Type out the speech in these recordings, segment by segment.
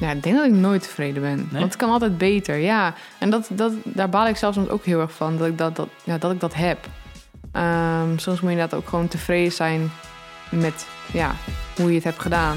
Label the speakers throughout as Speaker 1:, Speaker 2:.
Speaker 1: Ja, ik denk dat ik nooit tevreden ben. Want het kan altijd beter, ja. En dat, dat, daar baal ik zelfs soms ook heel erg van, dat ik dat, dat, ja, dat, ik dat heb. Ehm, soms moet je inderdaad ook gewoon tevreden zijn met ja, hoe je het hebt gedaan.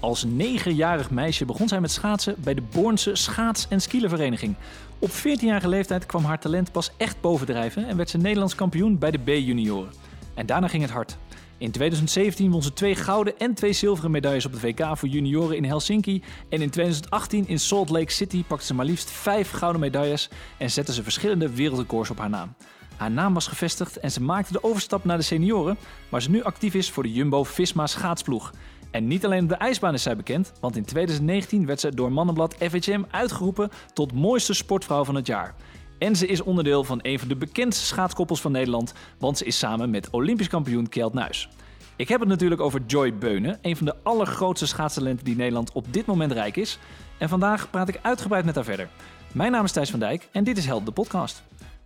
Speaker 2: Als negenjarig meisje begon zij met schaatsen bij de Bornse Schaats- en Skielervereniging. Op 14-jarige leeftijd kwam haar talent pas echt bovendrijven en werd ze Nederlands kampioen bij de B-junioren. En daarna ging het hard. In 2017 won ze twee gouden en twee zilveren medailles op de WK voor junioren in Helsinki. En in 2018 in Salt Lake City pakte ze maar liefst vijf gouden medailles en zette ze verschillende wereldrecords op haar naam. Haar naam was gevestigd en ze maakte de overstap naar de senioren, waar ze nu actief is voor de Jumbo-Visma schaatsploeg. En niet alleen op de ijsbaan is zij bekend, want in 2019 werd ze door Mannenblad FHM uitgeroepen tot mooiste sportvrouw van het jaar. En ze is onderdeel van een van de bekendste schaatskoppels van Nederland, want ze is samen met Olympisch kampioen Kjeld Nuis. Ik heb het natuurlijk over Joy Beunen, een van de allergrootste schaatstalenten die Nederland op dit moment rijk is. En vandaag praat ik uitgebreid met haar verder. Mijn naam is Thijs van Dijk en dit is Held de podcast.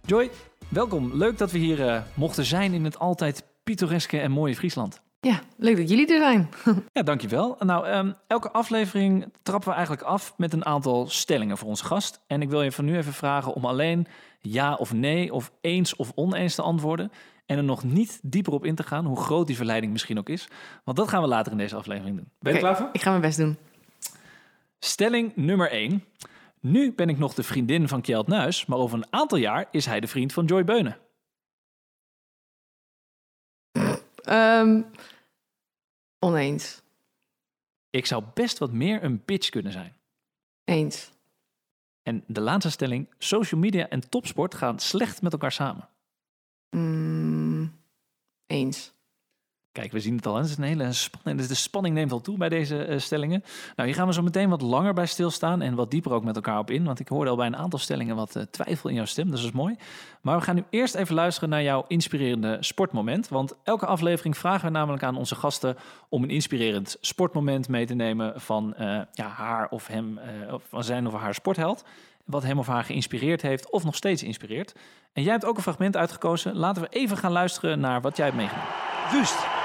Speaker 2: Joy, welkom. Leuk dat we hier uh, mochten zijn in het altijd pittoreske en mooie Friesland.
Speaker 1: Ja, leuk dat jullie er zijn.
Speaker 2: ja, dankjewel. Nou, um, elke aflevering trappen we eigenlijk af met een aantal stellingen voor onze gast. En ik wil je van nu even vragen om alleen ja of nee of eens of oneens te antwoorden. En er nog niet dieper op in te gaan, hoe groot die verleiding misschien ook is. Want dat gaan we later in deze aflevering doen. Ben je
Speaker 1: okay,
Speaker 2: klaar voor?
Speaker 1: Ik ga mijn best doen.
Speaker 2: Stelling nummer 1. Nu ben ik nog de vriendin van Kjeld Nuis, maar over een aantal jaar is hij de vriend van Joy Beunen.
Speaker 1: Um, oneens.
Speaker 2: Ik zou best wat meer een bitch kunnen zijn.
Speaker 1: Eens.
Speaker 2: En de laatste stelling: social media en topsport gaan slecht met elkaar samen.
Speaker 1: Mm, eens.
Speaker 2: Kijk, we zien het al. Het is een hele spanning. De spanning neemt al toe bij deze uh, stellingen. Nou, hier gaan we zo meteen wat langer bij stilstaan en wat dieper ook met elkaar op in. Want ik hoorde al bij een aantal stellingen wat uh, twijfel in jouw stem. Dus dat is mooi. Maar we gaan nu eerst even luisteren naar jouw inspirerende sportmoment. Want elke aflevering vragen we namelijk aan onze gasten om een inspirerend sportmoment mee te nemen van uh, ja, haar of hem, van zijn of haar sportheld. Wat hem of haar geïnspireerd heeft of nog steeds inspireert. En jij hebt ook een fragment uitgekozen. Laten we even gaan luisteren naar wat jij hebt meegenomen.
Speaker 3: Wust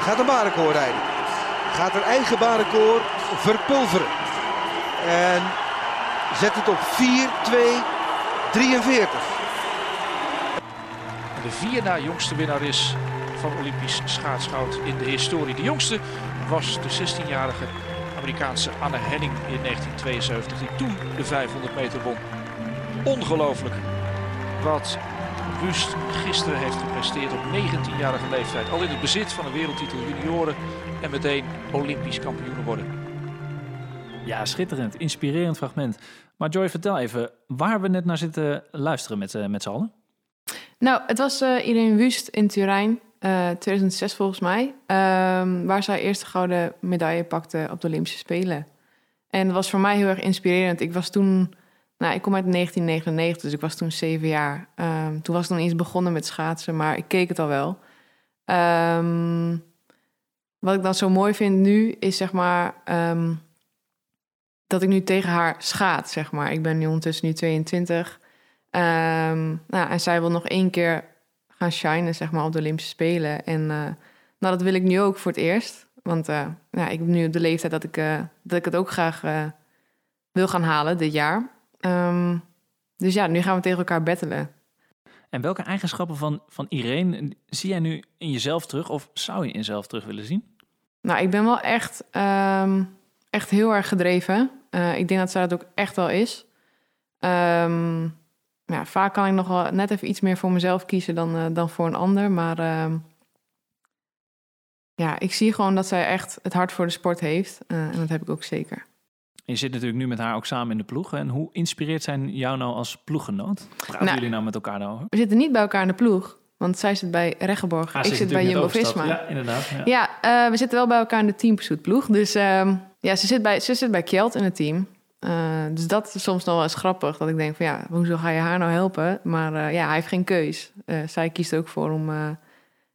Speaker 3: gaat een barenkoor rijden. Gaat haar eigen barenkoor verpulveren. En zet het op 4-2-43.
Speaker 4: De vier na jongste winnaar is van Olympisch schaatsgoud in de historie. De jongste was de 16-jarige Amerikaanse Anne Henning in 1972, die toen de 500 meter won. Ongelooflijk wat Wust gisteren heeft gepresteerd op 19-jarige leeftijd. Al in het bezit van een wereldtitel junioren en meteen Olympisch kampioen worden.
Speaker 2: Ja, schitterend. Inspirerend fragment. Maar Joy, vertel even waar we net naar zitten luisteren met, uh, met z'n allen.
Speaker 1: Nou, het was uh, Irene Wust in Turijn, uh, 2006 volgens mij. Um, waar zij eerst de gouden medaille pakte op de Olympische Spelen. En dat was voor mij heel erg inspirerend. Ik was toen nou, ik kom uit 1999, dus ik was toen zeven jaar. Um, toen was ik nog eens begonnen met schaatsen, maar ik keek het al wel. Um, wat ik dan zo mooi vind nu, is zeg maar... Um, dat ik nu tegen haar schaats, zeg maar. Ik ben nu ondertussen nu 22. nou, en zij wil nog één keer gaan shinen, zeg maar, op de Olympische Spelen. En uh, nou, dat wil ik nu ook voor het eerst. Want uh, ja, ik ben nu op de leeftijd dat ik, uh, dat ik het ook graag wil gaan halen dit jaar. Um, dus ja, nu gaan we tegen elkaar battelen.
Speaker 2: En welke eigenschappen van, van Irene zie jij nu in jezelf terug of zou je in jezelf terug willen zien?
Speaker 1: Nou, ik ben wel echt, um, echt heel erg gedreven. Uh, ik denk dat zij dat ook echt wel is. Um, ja, vaak kan ik nog wel net even iets meer voor mezelf kiezen dan, uh, dan voor een ander. Maar ja, ik zie gewoon dat zij echt het hart voor de sport heeft. Uh, en dat heb ik ook zeker.
Speaker 2: Je zit natuurlijk nu met haar ook samen in de ploeg. En hoe inspireert zijn jou nou als ploeggenoot? Praten nou, jullie nou met elkaar over?
Speaker 1: We zitten niet bij elkaar in de ploeg. Want zij zit bij Reggeborg, ah, ik zit bij Jumbo-Visma.
Speaker 2: Ja, inderdaad. Ja,
Speaker 1: ja uh, we zitten wel bij elkaar in de teampursuit Dus uh, ja, ze zit bij, ze zit bij Kjeld in het team. Uh, dus dat is soms nog wel eens grappig. Dat ik denk van ja, hoezo ga je haar nou helpen? Maar eh, ja, hij heeft geen keus. zij kiest ook voor om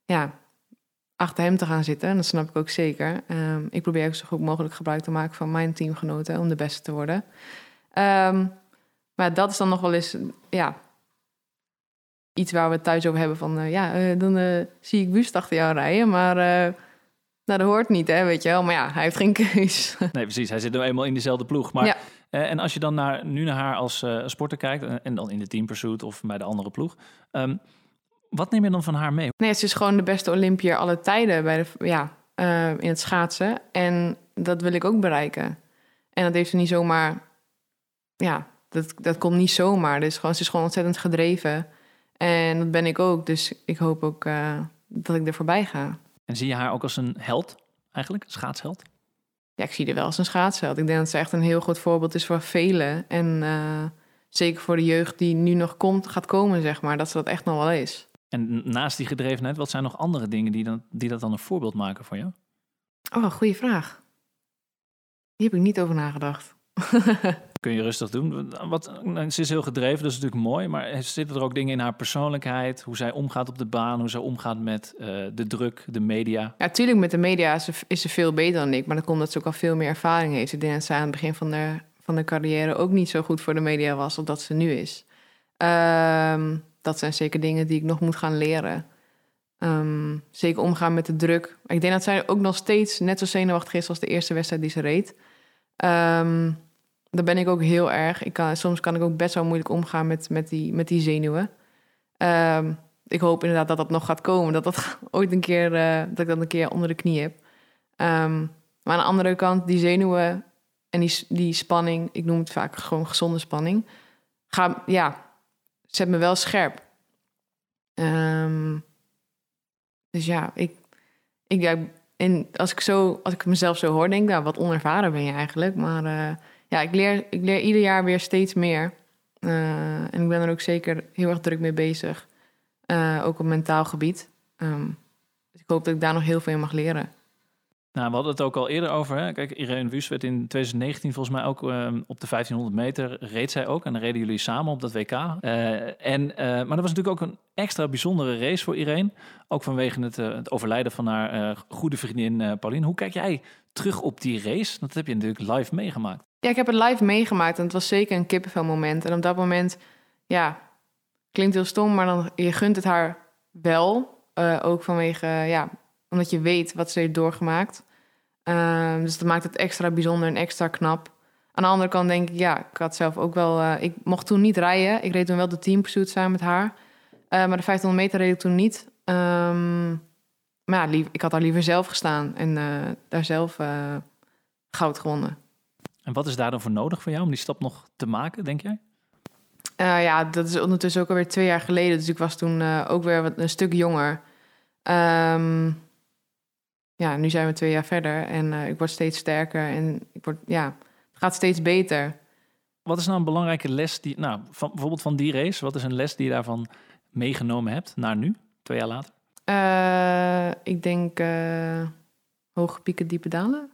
Speaker 1: ja, achter hem te gaan zitten. En dat snap ik ook zeker. Um, ik probeer ook zo goed mogelijk gebruik te maken van mijn teamgenoten om de beste te worden. Um, maar dat is dan nog wel eens, ja, iets waar we het thuis over hebben van, uh, ja, uh, dan uh, zie ik Wust achter jou rijden. Maar Nou, dat hoort niet, hè, weet je wel. Maar ja, hij heeft geen keus.
Speaker 2: Nee, precies. Hij zit nu eenmaal in dezelfde ploeg. Maar,
Speaker 1: Ja.
Speaker 2: eh, en als je dan naar, nu naar haar als eh, sporter kijkt... eh, en dan in de team pursuit of bij de andere ploeg... ehm, wat neem je dan van haar mee?
Speaker 1: Nee, ze is gewoon de beste Olympiër aller tijden bij de, ja, eh, in het schaatsen. En dat wil ik ook bereiken. En dat heeft ze niet zomaar... Ja, dat, dat komt niet zomaar. Dus gewoon, ze is gewoon ontzettend gedreven. En dat ben ik ook. Dus ik hoop ook eh, dat ik er voorbij ga.
Speaker 2: En zie je haar ook als een held, eigenlijk? Een schaatsheld?
Speaker 1: Ja, ik zie er wel als een schaatsheld. Ik denk dat ze echt een heel goed voorbeeld is voor velen. En eh, zeker voor de jeugd die nu nog komt, gaat komen, zeg maar. Dat ze dat echt nog wel is.
Speaker 2: En naast die gedrevenheid, wat zijn nog andere dingen die, dan, die dat dan een voorbeeld maken voor jou?
Speaker 1: Oh, goede vraag. Die heb ik niet over nagedacht.
Speaker 2: Kun je rustig doen. Wat, nou, ze is heel gedreven, dat is natuurlijk mooi. Maar zitten er ook dingen in haar persoonlijkheid? Hoe zij omgaat op de baan, hoe zij omgaat met eh, de druk, de media?
Speaker 1: Ja, tuurlijk, met de media is ze, is ze veel beter dan ik. Maar dat komt omdat ze ook al veel meer ervaring heeft. Ik denk dat zij aan het begin van de, van de carrière ook niet zo goed voor de media was als dat ze nu is. Ehm, dat zijn zeker dingen die ik nog moet gaan leren. Ehm, zeker omgaan met de druk. Ik denk dat zij ook nog steeds net zo zenuwachtig is als de eerste wedstrijd die ze reed. Ehm daar ben ik ook heel erg. Ik kan, soms kan ik ook best wel moeilijk omgaan met, met, die, met die zenuwen. Ehm, ik hoop inderdaad dat dat nog gaat komen. Dat dat ooit een keer, eh, dat ik dat een keer onder de knie heb. Maar aan de andere kant, die zenuwen en die, die spanning, ik noem het vaak gewoon gezonde spanning, ga, ja, zet me wel scherp. Ehm, dus ja, ik, ik ja, en als ik zo, als ik mezelf zo hoor, denk ik, nou, wat onervaren ben je eigenlijk. Maar uh, ja, ik leer, ik leer ieder jaar weer steeds meer. Uh, en ik ben er ook zeker heel erg druk mee bezig. Uh, ook op mentaal gebied. Um, dus ik hoop dat ik daar nog heel veel in mag leren.
Speaker 2: Nou, we hadden het ook al eerder over. Hè? Kijk, Irene Wüst werd in 2019 volgens mij ook um, op de 1500 meter reed zij ook. En dan reden jullie samen op dat WK. Uh, en, uh, maar dat was natuurlijk ook een extra bijzondere race voor Irene. Ook vanwege het, uh, het overlijden van haar goede vriendin Pauline. Hoe kijk jij terug op die race? Dat heb je natuurlijk live meegemaakt.
Speaker 1: Ja, ik heb het live meegemaakt en het was zeker een kippenvel moment. En op dat moment, ja, klinkt heel stom, maar dan je gunt het haar wel. ook vanwege, ja, omdat je weet wat ze heeft doorgemaakt. Uh, dus dat maakt het extra bijzonder en extra knap. Aan de andere kant denk ik, ja, ik had zelf ook wel... Uh, ik mocht toen niet rijden. Ik reed toen wel de teampursuit samen met haar. Uh, maar de 500 meter reed ik toen niet. Um, maar ja, lief, ik had daar liever zelf gestaan. En uh, daar zelf goud gewonnen.
Speaker 2: En wat is daar dan voor nodig voor jou om die stap nog te maken, denk jij?
Speaker 1: Uh, ja, dat is ondertussen ook alweer twee jaar geleden. Dus ik was toen uh, ook weer wat, een stuk jonger. Um, ja, nu zijn we twee jaar verder en uh, ik word steeds sterker en ik word, ja, het gaat steeds beter.
Speaker 2: Wat is nou een belangrijke les die, nou, van, bijvoorbeeld van die race, wat is een les die je daarvan meegenomen hebt naar nu, twee jaar later?
Speaker 1: Uh, ik denk uh, hoge pieken, diepe dalen.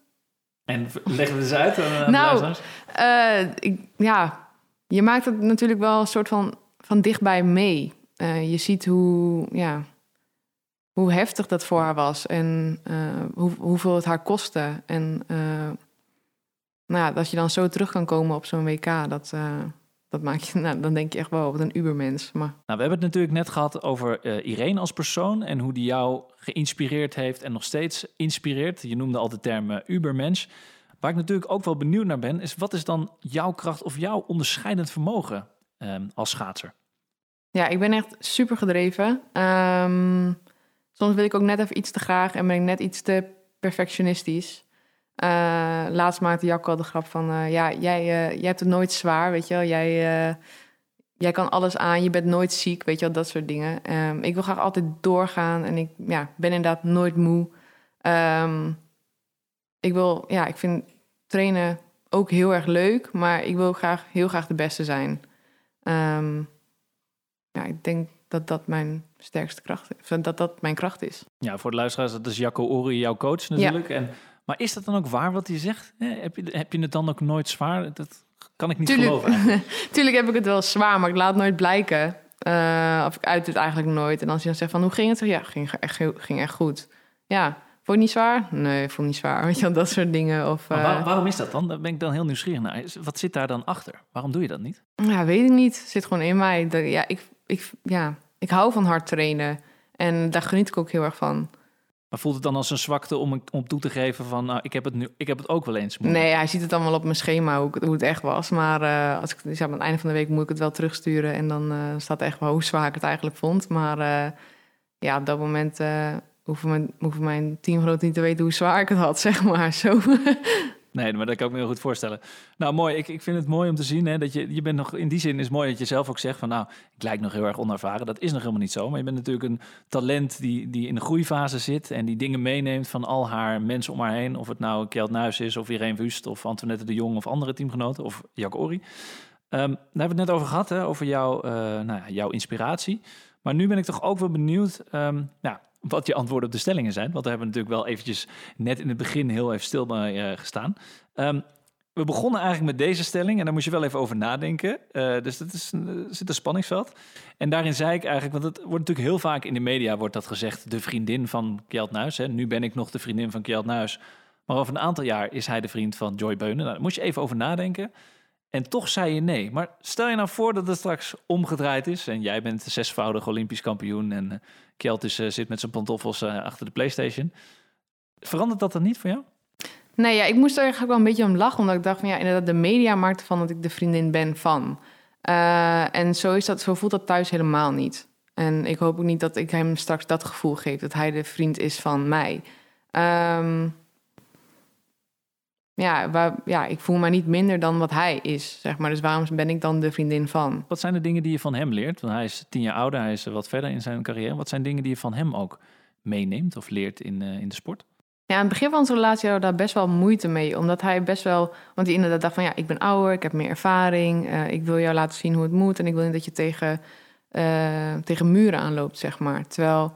Speaker 2: En leggen we eens uit.
Speaker 1: Nou, ik, ja, je maakt het natuurlijk wel een soort van, van dichtbij mee. je ziet hoe, ja, hoe heftig dat voor haar was en uh, hoe, hoeveel het haar kostte. En uh, nou ja, dat je dan zo terug kan komen op zo'n WK, dat, uh, dat maakt je, nou, dan denk je echt wel wat een ubermens. Maar...
Speaker 2: Nou, we hebben het natuurlijk net gehad over Irene als persoon en hoe die jou geïnspireerd heeft en nog steeds inspireert. Je noemde al de term ubermens. Waar ik natuurlijk ook wel benieuwd naar ben, is wat is dan jouw kracht of jouw onderscheidend vermogen als schaatser?
Speaker 1: Ja, ik ben echt super gedreven. Um, Soms wil ik ook net even iets te graag en ben ik net iets te perfectionistisch. Uh, laatst maakte Jacco al de grap van... Uh, ja, jij, uh, jij hebt het nooit zwaar, weet je wel. Jij, jij kan alles aan, je bent nooit ziek, weet je wel, dat soort dingen. Um, ik wil graag altijd doorgaan en ik ja, ben inderdaad nooit moe. Um, ik wil, ja, ik vind trainen ook heel erg leuk... maar ik wil graag, heel graag de beste zijn. Um, ja, ik denk dat dat mijn sterkste kracht is. Dat dat mijn kracht is.
Speaker 2: Ja, voor de luisteraars, dat is Jacco Ori, jouw coach natuurlijk. Ja. En, maar is dat dan ook waar wat hij zegt? Heb je, heb je het dan ook nooit zwaar? Dat kan ik niet
Speaker 1: Tuurlijk,
Speaker 2: geloven.
Speaker 1: Tuurlijk heb ik het wel zwaar, maar ik laat het nooit blijken. Uh, of ik uit het eigenlijk nooit. En als je dan zegt van, hoe ging het? Ja, ging echt, ging echt goed. Ja, vond je niet zwaar? Nee, vond niet zwaar. Weet je wel, dat soort dingen. Of,
Speaker 2: uh... waar, waarom is dat dan? Daar ben ik dan heel nieuwsgierig naar. Wat zit daar dan achter? Waarom doe je dat niet?
Speaker 1: Ja, weet ik niet. Het zit gewoon in mij. Dat, ja, ik, ik, ja, ik hou van hard trainen. En daar geniet ik ook heel erg van.
Speaker 2: Maar voelt het dan als een zwakte om, om toe te geven van... nou, ik heb het, nu, ik heb het ook wel eens moeilijk?
Speaker 1: Nee, hij ziet het allemaal op mijn schema hoe, hoe het echt was. Maar eh, als ik, dus aan het einde van de week moet ik het wel terugsturen. En dan eh, staat echt wel hoe zwaar ik het eigenlijk vond. Maar eh, ja, op dat moment hoeven, mijn, hoeven mijn teamgenoten niet te weten hoe zwaar ik het had, zeg maar. Zo.
Speaker 2: Nee, maar dat kan ik me heel goed voorstellen. Nou, mooi. Ik, ik vind het mooi om te zien hè, dat je, je bent nog... In die zin is mooi dat je zelf ook zegt van... nou, ik lijk nog heel erg onervaren. Dat is nog helemaal niet zo. Maar je bent natuurlijk een talent die, die in de groeifase zit... en die dingen meeneemt van al haar mensen om haar heen. Of het nou Kjeld Nuis is, of Irene Wust... of Antoinette de Jong of andere teamgenoten. Of Jack Ori. Ehm, daar hebben we het net over gehad, hè, over jouw, eh, nou, jouw inspiratie. Maar nu ben ik toch ook wel benieuwd... nou, wat je antwoorden op de stellingen zijn. Want daar hebben we natuurlijk wel eventjes net in het begin heel even stil bij eh, gestaan. Ehm, we begonnen eigenlijk met deze stelling en daar moest je wel even over nadenken. Eh, dus dat is, er zit een spanningsveld. En daarin zei ik eigenlijk, want het wordt natuurlijk heel vaak in de media wordt dat gezegd, de vriendin van Kjeld Nuis. Hè. Nu ben ik nog de vriendin van Kjeld Nuis. Maar over een aantal jaar is hij de vriend van Joy Beunen. Nou, daar moest je even over nadenken. En toch zei je nee. Maar stel je nou voor dat het straks omgedraaid is. En jij bent zesvoudig Olympisch kampioen. En eh, Kjeld is, eh, zit met zijn pantoffels eh, achter de Playstation. Verandert dat dan niet voor jou?
Speaker 1: Nee, ja, ik moest er eigenlijk wel een beetje om lachen. Omdat ik dacht van ja, inderdaad, de media maakt ervan dat ik de vriendin ben van. En zo, is dat, zo voelt dat thuis helemaal niet. En ik hoop ook niet dat ik hem straks dat gevoel geef. Dat hij de vriend is van mij. Ehm, ja, waar, ja, ik voel me niet minder dan wat hij is, zeg maar. Dus waarom ben ik dan de vriendin van?
Speaker 2: Wat zijn de dingen die je van hem leert? Want hij is tien jaar ouder, hij is wat verder in zijn carrière. Wat zijn dingen die je van hem ook meeneemt of leert in, eh, in de sport?
Speaker 1: Ja, aan het begin van onze relatie hadden we daar best wel moeite mee. Omdat hij best wel... Want hij inderdaad dacht van... Ja, ik ben ouder, ik heb meer ervaring. eh, ik wil jou laten zien hoe het moet. En ik wil niet dat je tegen, eh, tegen muren aanloopt, zeg maar. Terwijl,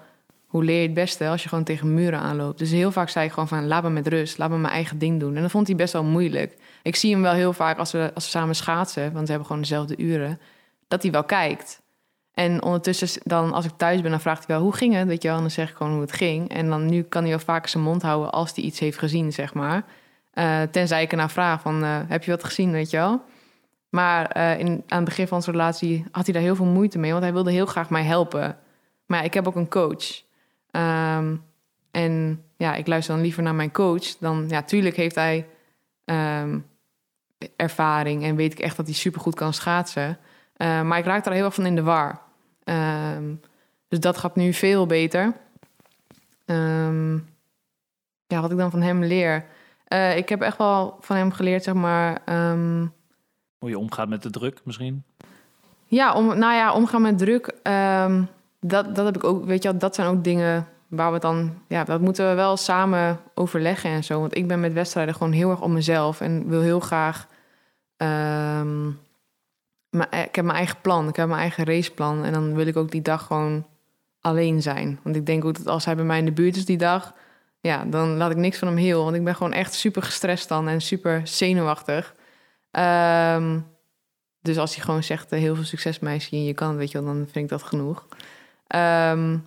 Speaker 1: hoe leer je het beste als je gewoon tegen muren aanloopt? Dus heel vaak zei ik gewoon van... Laat me met rust, laat me mijn eigen ding doen. En dat vond hij best wel moeilijk. Ik zie hem wel heel vaak als we, als we samen schaatsen... Want we hebben gewoon dezelfde uren. Dat hij wel kijkt. En ondertussen, dan, als ik thuis ben, dan vraagt hij wel hoe ging het? Weet je wel, en dan zeg ik gewoon hoe het ging. En dan nu kan hij wel vaker zijn mond houden als hij iets heeft gezien, zeg maar. Eh, tenzij ik ernaar vraag van, eh, heb je wat gezien, weet je wel? Maar eh, in, aan het begin van onze relatie had hij daar heel veel moeite mee, want hij wilde heel graag mij helpen. Maar ik heb ook een coach. Ehm, en ja, ik luister dan liever naar mijn coach. Dan, ja, tuurlijk heeft hij ehm, ervaring en weet ik echt dat hij supergoed kan schaatsen. Eh, maar ik raak daar heel erg van in de war. Ehm, dus dat gaat nu veel beter. Ehm, ja, wat ik dan van hem leer. Eh, ik heb echt wel van hem geleerd, zeg maar. ehm,
Speaker 2: Hoe je omgaat met de druk misschien?
Speaker 1: ja, om, nou ja, omgaan met druk. ehm, dat, dat heb ik ook. Weet je, wel, dat zijn ook dingen waar we dan. Ja, dat moeten we wel samen overleggen en zo. Want ik ben met wedstrijden gewoon heel erg om mezelf en wil heel graag. ehm, maar ik heb mijn eigen plan. Ik heb mijn eigen raceplan. En dan wil ik ook die dag gewoon alleen zijn. Want ik denk ook dat als hij bij mij in de buurt is die dag... ja, dan laat ik niks van hem heel. Want ik ben gewoon echt super gestrest dan en super zenuwachtig. Ehm, dus als hij gewoon zegt, eh, heel veel succes meisje en je kan, weet je wel, dan vind ik dat genoeg. Ehm,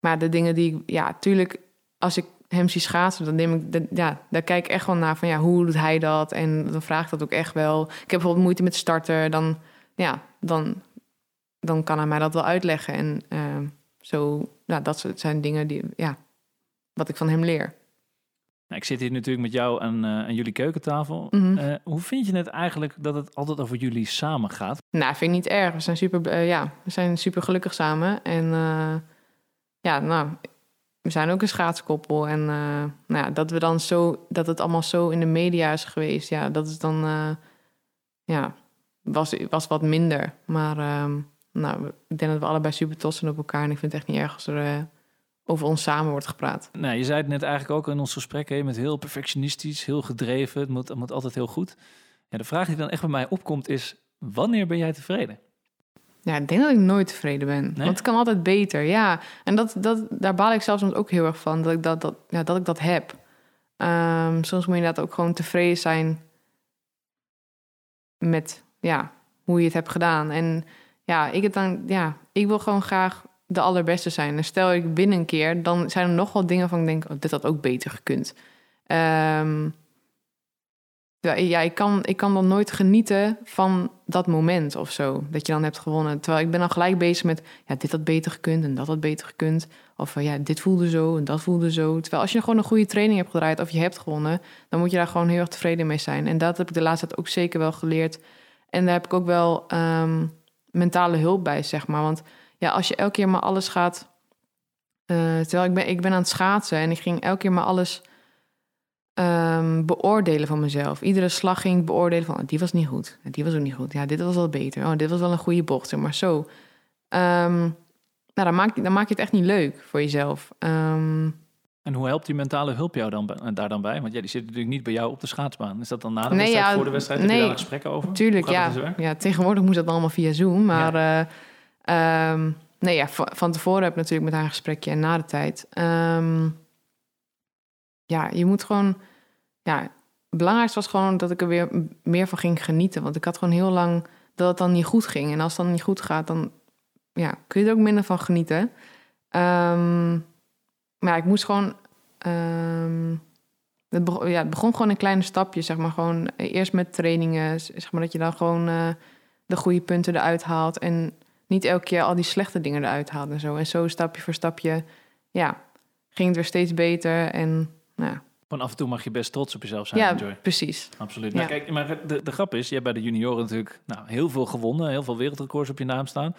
Speaker 1: maar de dingen die ik, ja, tuurlijk, als ik hem zie schaatsen, dan neem ik, de- ja, daar kijk ik echt wel naar van, ja, hoe doet hij dat? En dan vraag ik dat ook echt wel. Ik heb bijvoorbeeld moeite met starter, dan, ja, dan, dan kan hij mij dat wel uitleggen. En ehm, zo, dat zijn dingen die, ja, wat ik van hem leer.
Speaker 2: Nou, ik zit hier natuurlijk met jou aan, eh, aan jullie keukentafel.
Speaker 1: Mhm.
Speaker 2: Eh, hoe vind je het eigenlijk dat het altijd over jullie samen gaat?
Speaker 1: Nou, vind ik niet erg. We zijn super, eh, ja, we zijn super gelukkig samen. En ja, nou, we zijn ook een schaatskoppel. En nou ja, dat we dan zo, dat het allemaal zo in de media is geweest, ja, dat is dan, ja, was, was wat minder. Maar ehm, nou, ik denk dat we allebei super trots zijn op elkaar. En ik vind het echt niet erg als er over ons samen wordt gepraat.
Speaker 2: Nou, je zei het net eigenlijk ook in ons gesprek, hè, bent heel perfectionistisch, heel gedreven, het moet, het moet altijd heel goed. Ja, de vraag die dan echt bij mij opkomt is, wanneer ben jij tevreden?
Speaker 1: Ja, ik denk dat ik nooit tevreden ben.
Speaker 2: Nee?
Speaker 1: Want het kan altijd beter, ja. En dat, dat, daar baal ik zelfs soms ook heel erg van, dat ik dat, dat, ja, dat, ik dat heb. Ehm, soms moet je inderdaad ook gewoon tevreden zijn met ja, hoe je het hebt gedaan. En ja, ik, het dan, ja, ik wil gewoon graag de allerbeste zijn. En stel ik win een keer, dan zijn er nog wel dingen van ik denk, oh, dit had ook beter gekund. Ehm, Ja, ik, kan, ik kan dan nooit genieten van dat moment of zo. Dat je dan hebt gewonnen. Terwijl ik ben dan gelijk bezig met... Ja, dit had beter gekund en dat had beter gekund. Of ja, dit voelde zo en dat voelde zo. Terwijl als je gewoon een goede training hebt gedraaid... of je hebt gewonnen... dan moet je daar gewoon heel erg tevreden mee zijn. En dat heb ik de laatste tijd ook zeker wel geleerd. En daar heb ik ook wel um, mentale hulp bij, zeg maar. Want ja, als je elke keer maar alles gaat... Uh, terwijl ik ben, ik ben aan het schaatsen... en ik ging elke keer maar alles um, beoordelen van mezelf. Iedere slag ging beoordelen van, oh, die was niet goed. Die was ook niet goed. Ja, dit was wel beter. Oh, dit was wel een goede bocht, zeg maar zo. Um, nou, dan maak, dan maak je het echt niet leuk voor jezelf. Um,
Speaker 2: en hoe helpt die mentale hulp jou dan, daar dan bij? Want ja, die zit natuurlijk niet bij jou op de schaatsbaan. Is dat dan na de wedstrijd, ja, voor de wedstrijd? Nee, Heb je daar gesprekken over?
Speaker 1: Tuurlijk, ja. ja. Tegenwoordig moet dat allemaal via Zoom. Maar ja. Uh, nee, ja, van tevoren heb ik natuurlijk met haar een gesprekje en na de tijd. Um, ja, je moet gewoon ja, het belangrijkste was gewoon dat ik er weer meer van ging genieten. Want ik had gewoon heel lang dat het dan niet goed ging. En als het dan niet goed gaat, dan ja, kun je er ook minder van genieten. Um, maar ik moest gewoon. Um, het, begon, ja, het begon gewoon in kleine stapjes, zeg maar. Gewoon eerst met trainingen, zeg maar dat je dan gewoon uh, de goede punten eruit haalt. En niet elke keer al die slechte dingen eruit haalt en zo. En zo stapje voor stapje, ja, ging het weer steeds beter. En nou ja,
Speaker 2: van af en toe mag je best trots op jezelf zijn.
Speaker 1: Ja,
Speaker 2: Joy.
Speaker 1: precies.
Speaker 2: Absoluut. Nou, kijk, maar de, de grap is, je hebt bij de junioren natuurlijk nou, heel veel gewonnen, heel veel wereldrecords op je naam staan.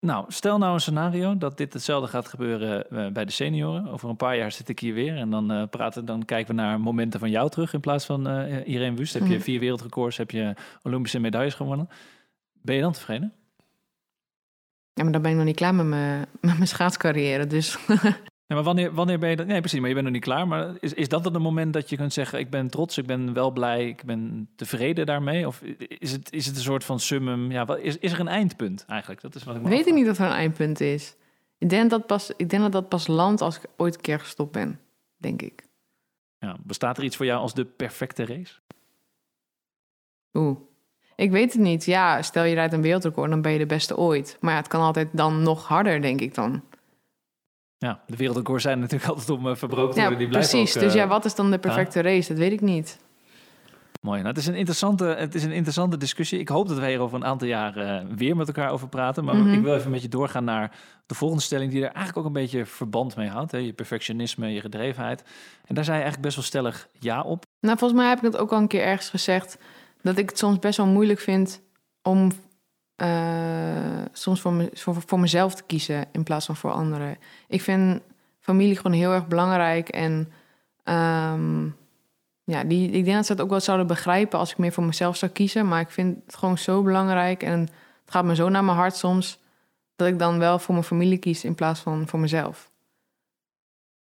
Speaker 2: Nou, stel nou een scenario dat dit hetzelfde gaat gebeuren uh, bij de senioren. Over een paar jaar zit ik hier weer en dan uh, praten, dan kijken we naar momenten van jou terug in plaats van uh, Irene Wust. Heb je mhm. vier wereldrecords, heb je Olympische medailles gewonnen. Ben je dan tevreden?
Speaker 1: Ja, maar dan ben ik nog niet klaar met mijn, met mijn schaatscarrière. Dus
Speaker 2: maar wanneer, wanneer ben je dat? Nee, precies, maar je bent nog niet klaar. Maar is, is dat het moment dat je kunt zeggen: Ik ben trots, ik ben wel blij, ik ben tevreden daarmee? Of is het, is het een soort van summum? Ja, wat, is, is er een eindpunt eigenlijk? Dat is wat ik
Speaker 1: Weet ik niet of er een eindpunt is. Ik denk, dat pas, ik denk dat dat pas landt als ik ooit een keer gestopt ben, denk ik.
Speaker 2: Ja, bestaat er iets voor jou als de perfecte race?
Speaker 1: Oeh. Ik weet het niet. Ja, stel je rijdt een wereldrecord, dan ben je de beste ooit. Maar ja, het kan altijd dan nog harder, denk ik dan.
Speaker 2: Ja, de wereldrecords zijn natuurlijk altijd om uh, verbroken te worden. Die
Speaker 1: precies. dus ja, eh, wat is dan de perfecte race? Dat weet ik niet.
Speaker 2: Mooi. Nou, het, is een interessante, het is een interessante discussie. Ik hoop dat wij hier over een aantal jaar uh, weer met elkaar over praten. Maar mhm. ik wil even met je doorgaan naar de volgende stelling... die er eigenlijk ook een beetje verband mee houdt. Hè? Je perfectionisme, je gedrevenheid. En daar zei je eigenlijk best wel stellig ja op.
Speaker 1: Nou, volgens mij heb ik het ook al een keer ergens gezegd... dat ik het soms best wel moeilijk vind om uh, soms voor, me, voor, voor, mezelf te kiezen in plaats van voor anderen. Ik vind familie gewoon heel erg belangrijk. En um, ja, die, ik denk dat ze het ook wel zouden begrijpen als ik meer voor mezelf zou kiezen. Maar ik vind het gewoon zo belangrijk en het gaat me zo naar mijn hart soms dat ik dan wel voor mijn familie kies in plaats van voor mezelf.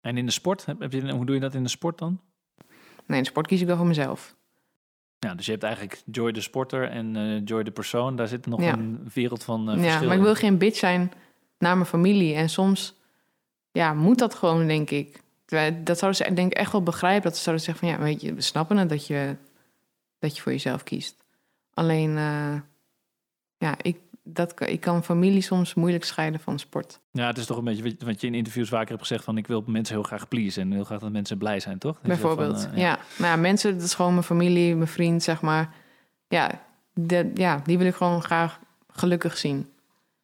Speaker 2: En in de sport, heb je, hoe doe je dat in de sport dan?
Speaker 1: Nee, in de sport kies ik wel voor mezelf.
Speaker 2: Ja, dus je hebt eigenlijk Joy de sporter en uh, Joy de persoon. Daar zit nog een wereld van uh,
Speaker 1: Ja, maar ik wil geen bitch zijn naar mijn familie. En soms ja, moet dat gewoon, denk ik. Dat zouden ze denk ik echt wel begrijpen. Dat ze zouden zeggen van ja, weet je, we snappen het dat je, dat je voor jezelf kiest. Alleen, uh, ja, ik, dat, ik kan familie soms moeilijk scheiden van sport.
Speaker 2: Ja, het is toch een beetje wat je in interviews vaker hebt gezegd van ik wil mensen heel graag pleasen en heel graag dat mensen blij zijn, toch?
Speaker 1: Bijvoorbeeld, van, uh, ja. ja. Nou ja, mensen, dat is gewoon mijn familie, mijn vriend, zeg maar. Ja, de, ja, die wil ik gewoon graag gelukkig zien.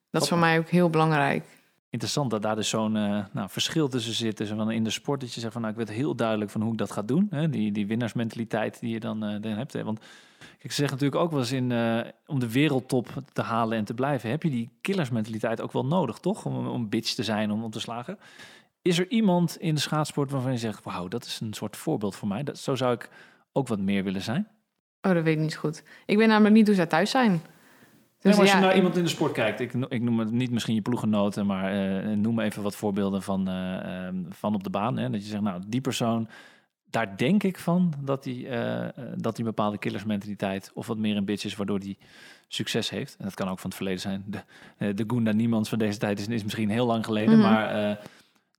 Speaker 1: Dat is voor mij ook heel belangrijk.
Speaker 2: Interessant dat daar dus zo'n uh, nou, verschil tussen zit. Tussen van in de sport dat je zegt van nou, ik weet heel duidelijk van hoe ik dat ga doen. Hè? Die, die winnaarsmentaliteit die je dan, dan hebt. Hè? Want ik zeg natuurlijk ook wel eens in, uh, om de wereldtop te halen en te blijven, heb je die killersmentaliteit ook wel nodig, toch? Om, om bitch te zijn, om, om te slagen. Is er iemand in de schaatsport waarvan je zegt, wauw, dat is een soort voorbeeld voor mij. Dat, zo zou ik ook wat meer willen zijn.
Speaker 1: Oh, dat weet ik niet goed. Ik weet namelijk niet hoe zij thuis zijn.
Speaker 2: Dus als je naar iemand in de sport kijkt, ik, ik noem het niet misschien je ploegenoten, maar uh, noem even wat voorbeelden van, uh, van op de baan. Hè? Dat je zegt, nou, die persoon daar denk ik van dat hij uh, dat die bepaalde killersmentaliteit of wat meer een bitch is, waardoor hij succes heeft. En dat kan ook van het verleden zijn. De, de Gunda Niemands van deze tijd is, is misschien heel lang geleden, mhm. maar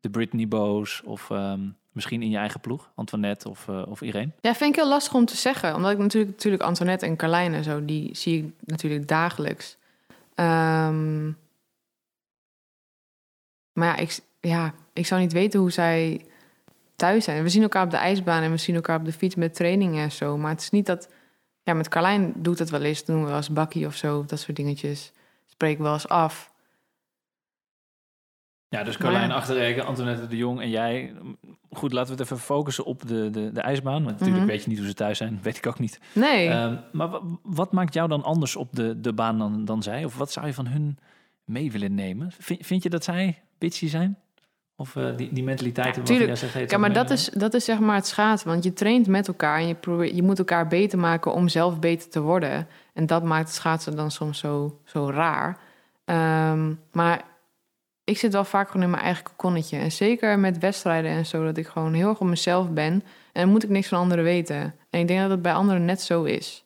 Speaker 2: de Britney Boos of um, misschien in je eigen ploeg, Antoinette of, of Irene.
Speaker 1: Ja, vind ik heel lastig om te zeggen, omdat ik natuurlijk, natuurlijk Antoinette en Carlijn en zo, die zie ik natuurlijk dagelijks. Um, maar ja ik, ja, ik zou niet weten hoe zij thuis zijn. We zien elkaar op de ijsbaan en we zien elkaar op de fiets met trainingen en zo. Maar het is niet dat... Ja, met Carlijn doet het wel eens. Doen we wel eens bakkie of zo, dat soort dingetjes. Spreken we wel eens af.
Speaker 2: Ja, dus Carlijn
Speaker 1: Maar-
Speaker 2: Achterreken, Antoinette de Jong en jij. Goed, laten we het even focussen op de, de, de ijsbaan. Want natuurlijk
Speaker 1: Mhm.
Speaker 2: weet je niet hoe ze thuis zijn, weet ik ook niet.
Speaker 1: Nee.
Speaker 2: Ehm, maar wa- wat maakt jou dan anders op de, de baan dan, dan zij? Of wat zou je van hun mee willen nemen? Vind, vind je dat zij bitchy zijn? Of eh, die, die mentaliteit
Speaker 1: Ja, tuurlijk.
Speaker 2: zegt, hey,
Speaker 1: Ja, maar dat is, dat is zeg maar het schaatsen. Want je traint met elkaar en je, probeert, je moet elkaar beter maken om zelf beter te worden. En dat maakt het schaatsen dan soms zo, zo raar. Ehm, maar ik zit wel vaak gewoon in mijn eigen kokonnetje. En zeker met wedstrijden en zo, dat ik gewoon heel erg op mezelf ben. En dan moet ik niks van anderen weten. En ik denk dat het bij anderen net zo is.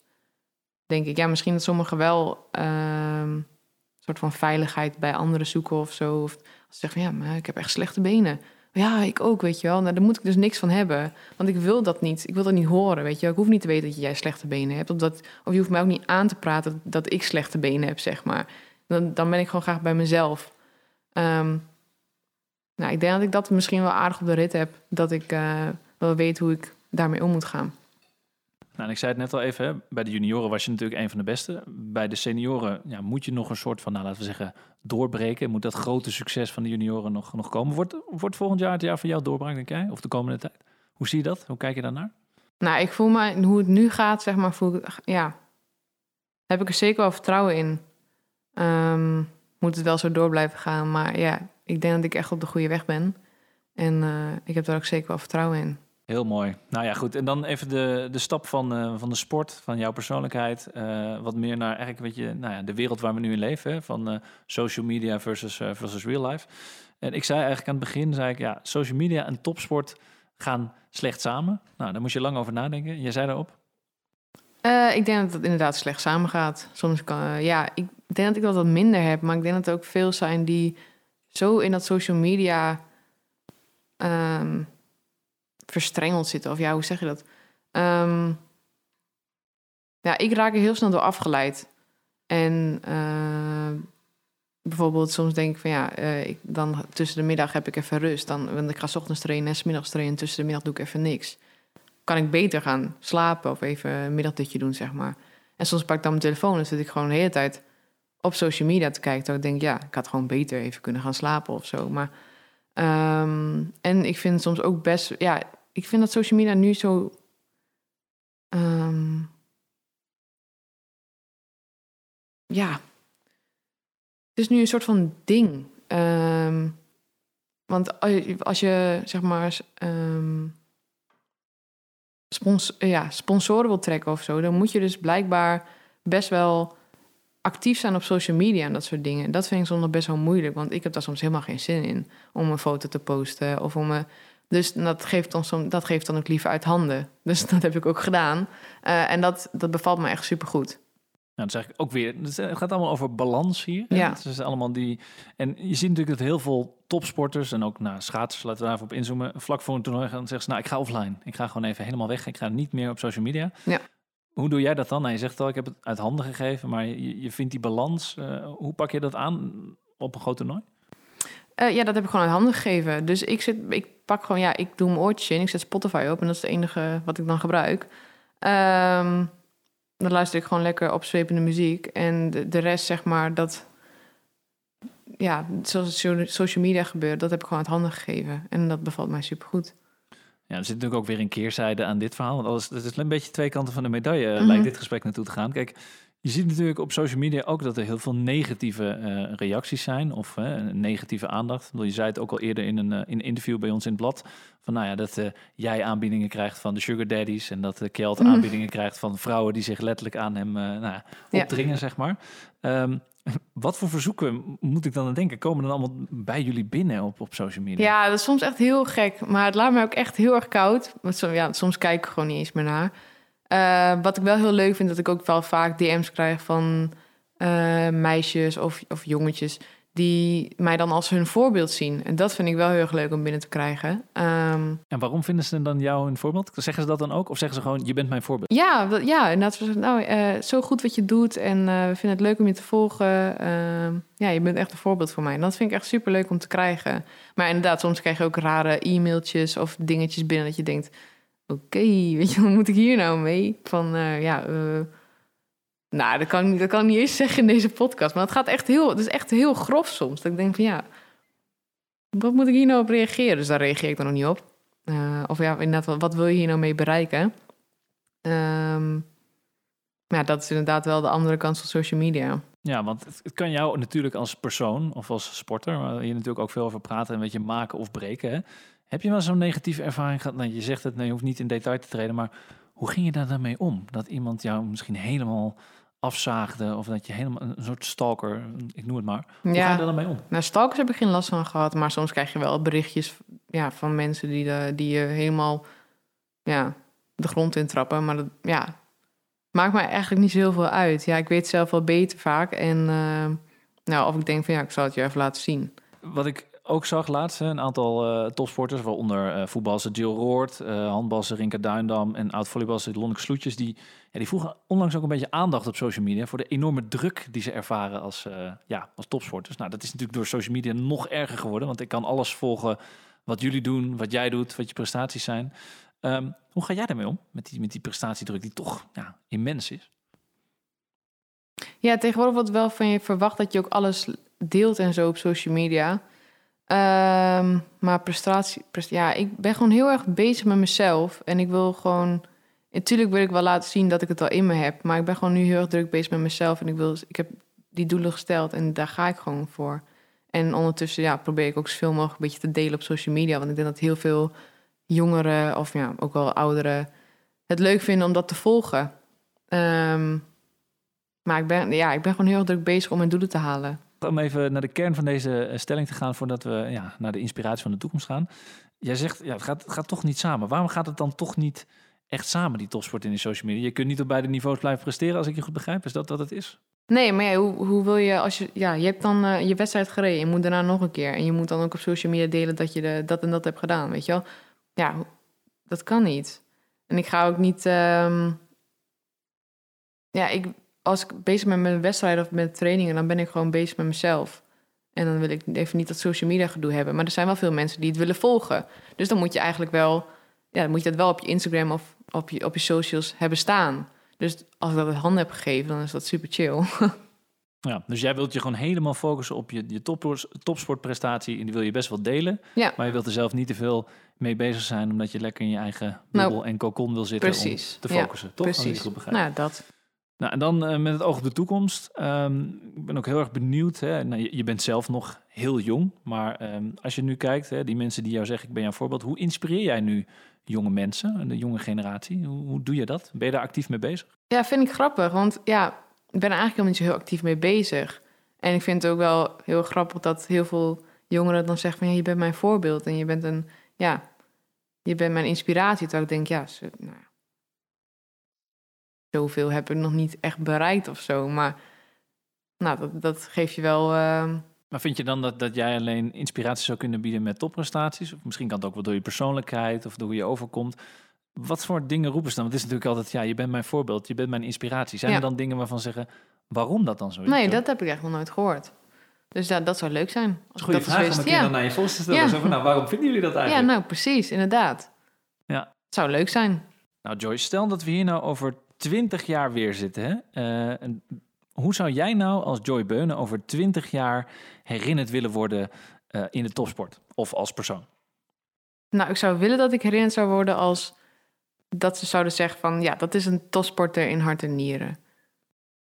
Speaker 1: Denk ik. Ja, misschien dat sommigen wel ehm, soort van veiligheid bij anderen zoeken of zo. Of ze zeggen van ja, maar ik heb echt slechte benen. Ja, ik ook, weet je wel. Nou, daar moet ik dus niks van hebben. Want ik wil dat niet. Ik wil dat niet horen, weet je wel. Ik hoef niet te weten dat jij slechte benen hebt. Of, dat, of je hoeft mij ook niet aan te praten dat, dat ik slechte benen heb, zeg maar. Dan, dan ben ik gewoon graag bij mezelf. Ehm, nou, ik denk dat ik dat misschien wel aardig op de rit heb. Dat ik eh, wel weet hoe ik daarmee om moet gaan.
Speaker 2: Nou, en ik zei het net al even, hè, bij de junioren was je natuurlijk een van de beste. Bij de senioren ja, moet je nog een soort van, nou, laten we zeggen, doorbreken. Moet dat grote succes van de junioren nog, nog komen? Wordt, wordt volgend jaar het jaar van jou doorbraak, denk jij? Of de komende tijd? Hoe zie je dat? Hoe kijk je daarnaar?
Speaker 1: Nou, ik voel me, hoe het nu gaat, zeg maar, voel ja, heb ik er zeker wel vertrouwen in. Ehm, moet het wel zo door blijven gaan, maar ja, ik denk dat ik echt op de goede weg ben. En eh, ik heb daar ook zeker wel vertrouwen in.
Speaker 2: Heel mooi. Nou ja, goed. En dan even de, de stap van, eh, van de sport, van jouw persoonlijkheid. eh, wat meer naar eigenlijk, weet je, nou ja, de wereld waar we nu in leven. Hè, van social media versus, versus real life. En ik zei eigenlijk aan het begin, zei ik, ja, social media en topsport gaan slecht samen. Nou, daar moest je lang over nadenken. Jij zei daarop.
Speaker 1: Ik denk dat het inderdaad slecht samengaat. Soms kan, ja, ik denk dat ik dat wat minder heb, maar ik denk dat er ook veel zijn die zo in dat social media ehm, verstrengeld zitten. Of ja, hoe zeg je dat? Ehm, ja, ik raak er heel snel door afgeleid. En eh, bijvoorbeeld soms denk ik van ja, eh, ik, dan tussen de middag heb ik even rust. Dan, want ik ga ochtends trainen en 's middags trainen. En tussen de middag doe ik even niks kan ik beter gaan slapen of even een middagdutje doen, zeg maar. En soms pak ik dan mijn telefoon en zit ik gewoon de hele tijd op social media te kijken. Terwijl ik denk, ja, ik had gewoon beter even kunnen gaan slapen of zo. Maar, ehm, en ik vind soms ook best, ja, ik vind dat social media nu zo... ehm, ja, het is nu een soort van ding. Ehm, want als je, zeg maar... spons ja, sponsoren wil trekken of zo, dan moet je dus blijkbaar best wel actief zijn op social media en dat soort dingen. En dat vind ik soms nog best wel moeilijk, want ik heb daar soms helemaal geen zin in om een foto te posten of om een. Dus dat geeft, dan soms, dat geeft dan ook liever uit handen. Dus dat heb ik ook gedaan. Eh, en dat, dat bevalt me echt supergoed.
Speaker 2: Nou, dat zeg ik ook weer. Het gaat allemaal over balans hier. hè.
Speaker 1: Ja.
Speaker 2: Het is allemaal die. En je ziet natuurlijk dat heel veel topsporters en ook nou, schaatsers, laten we daar even op inzoomen. Vlak voor een toernooi gaan zeggen ze, nou, ik ga offline. Ik ga gewoon even helemaal weg. Ik ga niet meer op social media.
Speaker 1: Ja.
Speaker 2: Hoe doe jij dat dan? Nou, je zegt al, ik heb het uit handen gegeven, maar je, je vindt die balans. eh, hoe pak je dat aan op een groot toernooi?
Speaker 1: Eh, ja, dat heb ik gewoon uit handen gegeven. Dus ik, zit, ik pak gewoon, ja, ik doe mijn oortjes in. Ik zet Spotify op en dat is het enige wat ik dan gebruik. Ehm, dan luister ik gewoon lekker opzwepende muziek. En de, de rest, zeg maar, dat... Ja, zoals so- social media gebeurt, dat heb ik gewoon uit handen gegeven. En dat bevalt mij supergoed.
Speaker 2: Ja, er zit natuurlijk ook weer een keerzijde aan dit verhaal. Want alles, het is een beetje twee kanten van de medaille,
Speaker 1: Mhm.
Speaker 2: lijkt dit gesprek naartoe te gaan. Kijk, je ziet natuurlijk op social media ook dat er heel veel negatieve eh, reacties zijn. Of eh, negatieve aandacht. Je zei het ook al eerder in een, eh, in een interview bij ons in het blad. Van nou ja, dat eh, jij aanbiedingen krijgt van de sugar daddies. En dat Kjeld
Speaker 1: Mhm.
Speaker 2: aanbiedingen krijgt van vrouwen die zich letterlijk aan hem eh, nou, Ja. opdringen, zeg maar. Ehm, wat voor verzoeken moet ik dan aan denken? Komen dan allemaal bij jullie binnen op, op social media?
Speaker 1: Ja, dat is soms echt heel gek. Maar het laat mij ook echt heel erg koud. Want som- ja, soms kijk ik gewoon niet eens meer naar. Eh, wat ik wel heel leuk vind, dat ik ook wel vaak DM's krijg van eh, meisjes of, of jongetjes... die mij dan als hun voorbeeld zien. En dat vind ik wel heel erg leuk om binnen te krijgen. Ehm,
Speaker 2: En waarom vinden ze dan jou een voorbeeld? Zeggen ze dat dan ook? Of zeggen ze gewoon, je bent mijn voorbeeld?
Speaker 1: ja, dat- ja, inderdaad. Nou, eh, zo goed wat je doet en eh, we vinden het leuk om je te volgen. Ehm, ja, je bent echt een voorbeeld voor mij. En dat vind ik echt super leuk om te krijgen. Maar inderdaad, soms krijg je ook rare e-mailtjes of dingetjes binnen dat je denkt... Oké, weet je, wat moet ik hier nou mee? Van, eh, ja... nou, dat kan, ik niet- dat kan ik niet eens zeggen in deze podcast. Maar het gaat echt heel, het is echt heel grof soms. Dat ik denk van ja, wat moet ik hier nou op reageren? Dus daar reageer ik dan nog niet op. Eh, of ja, inderdaad, wat, wat wil je hier nou mee bereiken? Ehm, maar ja, dat is inderdaad wel de andere kant van social media.
Speaker 2: Ja, want het, kan jou natuurlijk als persoon of als sporter, waar je natuurlijk ook veel over praten en weet je maken of breken. Hè? Heb je wel zo'n negatieve ervaring gehad? Nou, je zegt het, nee, je hoeft niet in detail te treden, maar hoe ging je daar dan mee om? Dat iemand jou misschien helemaal afzaagde of dat je helemaal een, soort stalker, ik noem het maar. Hoe ga je
Speaker 1: Ja,
Speaker 2: daar dan mee om?
Speaker 1: nou, stalkers heb ik geen last van gehad. Maar soms krijg je wel berichtjes ja, van mensen die, de, die je helemaal ja, de grond intrappen. Maar dat ja, maakt mij eigenlijk niet zo heel veel uit. Ja, ik weet zelf wel beter vaak. En eh, nou, of ik denk van ja, ik zal het je even laten zien.
Speaker 2: Wat ik ook zag laatst, een aantal eh, topsporters, waaronder voetbalster Jill Roord, eh handbalster Rinka Duindam en oud-volleybalster Lonneke Sloetjes, die, ja, die vroegen onlangs ook een beetje aandacht op social media voor de enorme druk die ze ervaren als, ja, als topsporters. Nou, dat is natuurlijk door social media nog erger geworden, want ik kan alles volgen wat jullie doen, wat jij doet, wat je prestaties zijn. Ehm, hoe ga jij daarmee om, met die, met die prestatiedruk die toch immens is?
Speaker 1: Ja, tegenwoordig wordt wel van je verwacht dat je ook alles deelt en zo op social media. Ehm, maar prestatie, prest- ja, ik ben gewoon heel erg bezig met mezelf. En ik wil gewoon, natuurlijk wil ik wel laten zien dat ik het al in me heb. Maar ik ben gewoon nu heel erg druk bezig met mezelf. En ik, wil, ik heb die doelen gesteld en daar ga ik gewoon voor. En ondertussen ja, probeer ik ook zoveel mogelijk een beetje te delen op social media. Want ik denk dat heel veel jongeren, of ja, ook wel ouderen, het leuk vinden om dat te volgen. Ehm, maar ik ben, ja, ik ben gewoon heel erg druk bezig om mijn doelen te halen.
Speaker 2: Om even naar de kern van deze eh, stelling te gaan voordat we ja, naar de inspiratie van de toekomst gaan. Jij zegt, ja, het, gaat, het gaat toch niet samen. Waarom gaat het dan toch niet echt samen, die topsport in de social media? Je kunt niet op beide niveaus blijven presteren, als ik je goed begrijp. Is dat wat het is?
Speaker 1: Nee, maar ja, hoe, hoe wil je als je... Ja, je hebt dan eh, je wedstrijd gereden. Je moet daarna nog een keer. En je moet dan ook op social media delen dat je dat en dat hebt gedaan, weet je wel? Ja, dat kan niet. En ik ga ook niet... ehm, ja, ik, als ik bezig ben met mijn wedstrijden of met trainingen... dan ben ik gewoon bezig met mezelf. En dan wil ik even niet dat social media gedoe hebben. Maar er zijn wel veel mensen die het willen volgen. Dus dan moet je eigenlijk wel... Ja, dan moet je dat wel op je Instagram of op je, op je socials hebben staan. Dus als ik dat uit handen heb gegeven, dan is dat super chill.
Speaker 2: Ja, dus jij wilt je gewoon helemaal focussen op je, je top, topsportprestatie. En die wil je best wel delen.
Speaker 1: Ja.
Speaker 2: Maar je wilt er zelf niet te veel mee bezig zijn, omdat je lekker in je eigen bubbel
Speaker 1: Nou,
Speaker 2: en cocon wil zitten
Speaker 1: precies.
Speaker 2: om te
Speaker 1: Ja,
Speaker 2: focussen. toch? Als ik het
Speaker 1: Precies.
Speaker 2: goed begrijp.
Speaker 1: Nou, dat.
Speaker 2: Nou, en dan eh, met het oog op de toekomst. Ehm, ik ben ook heel erg benieuwd. Hè? Nou, je, bent zelf nog heel jong, maar ehm, als je nu kijkt, hè, die mensen die jou zeggen, ik ben jouw voorbeeld. Hoe inspireer jij nu jonge mensen, de jonge generatie? Hoe, hoe doe je dat? Ben je daar actief mee bezig?
Speaker 1: Ja, vind ik grappig. Want ja, ik ben er eigenlijk helemaal niet zo heel actief mee bezig. En ik vind het ook wel heel grappig dat heel veel jongeren dan zeggen van... Ja, je bent mijn voorbeeld en je bent een... Ja, je bent mijn inspiratie. Terwijl ik denk, ja, nou zoveel heb ik nog niet echt bereikt of zo. Maar nou, dat, dat geeft je wel... ehm,
Speaker 2: Maar vind je dan dat, dat jij alleen inspiratie zou kunnen bieden met topprestaties? Of misschien kan het ook wel door je persoonlijkheid of door hoe je overkomt. Wat voor dingen roepen ze dan? Want het is natuurlijk altijd, ja, je bent mijn voorbeeld, je bent mijn inspiratie. Zijn
Speaker 1: Ja.
Speaker 2: er dan dingen waarvan ze zeggen, waarom dat dan zo is?
Speaker 1: nee, dat heb ik echt nog nooit gehoord. Dus ja, dat zou leuk zijn. Als
Speaker 2: is goede
Speaker 1: dat
Speaker 2: vraag
Speaker 1: eens
Speaker 2: om een
Speaker 1: Ja.
Speaker 2: dan naar je volgers te stellen.
Speaker 1: Ja.
Speaker 2: Zo van, nou, waarom vinden jullie dat
Speaker 1: Ja,
Speaker 2: eigenlijk?
Speaker 1: nou precies, inderdaad.
Speaker 2: Ja.
Speaker 1: Het zou leuk zijn.
Speaker 2: Nou Joyce, stel dat we hier nou over 20 jaar weer zitten. Hè? Eh, hoe zou jij nou als Joy Beunen over 20 jaar herinnerd willen worden eh, in de topsport? Of als persoon?
Speaker 1: Nou, ik zou willen dat ik herinnerd zou worden als dat ze zouden zeggen van ja, dat is een topsporter in hart en nieren.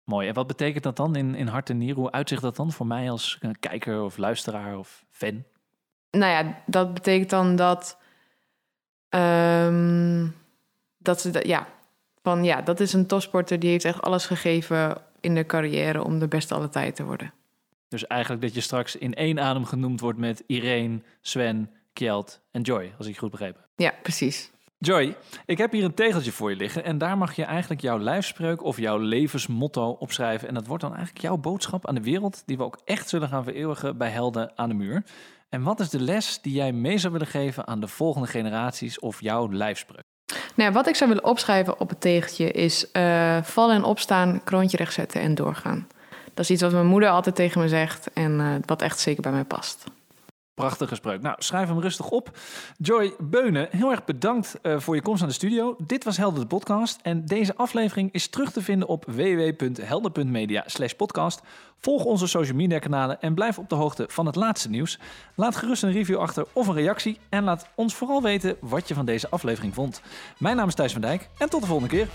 Speaker 2: Mooi. En wat betekent dat dan in, in hart en nieren? Hoe uitzicht dat dan voor mij als eh, kijker of luisteraar of fan?
Speaker 1: Nou ja, dat betekent dan dat ehm, dat ze dat ja van ja, dat is een topsporter die heeft echt alles gegeven in de carrière om de beste alle tijd te worden.
Speaker 2: Dus eigenlijk dat je straks in één adem genoemd wordt met Irene, Sven, Kjeld en Joy, als ik je goed begrepen heb.
Speaker 1: Ja, precies.
Speaker 2: Joy, ik heb hier een tegeltje voor je liggen en daar mag je eigenlijk jouw lijfspreuk of jouw levensmotto opschrijven. En dat wordt dan eigenlijk jouw boodschap aan de wereld die we ook echt zullen gaan vereeuwigen bij Helden aan de Muur. En wat is de les die jij mee zou willen geven aan de volgende generaties of jouw lijfspreuk?
Speaker 1: Nou, wat ik zou willen opschrijven op het tegeltje is uh, vallen en opstaan, kroontje recht zetten en doorgaan. Dat is iets wat mijn moeder altijd tegen me zegt en uh, wat echt zeker bij mij past.
Speaker 2: Prachtige spreuk. Nou, schrijf hem rustig op. Joy Beunen, heel erg bedankt uh, voor je komst aan de studio. Dit was Helder de podcast en deze aflevering is terug te vinden op www.helder.media podcast. Volg onze social media kanalen en blijf op de hoogte van het laatste nieuws. Laat gerust een review achter of een reactie en laat ons vooral weten wat je van deze aflevering vond. Mijn naam is Thijs van Dijk en tot de volgende keer.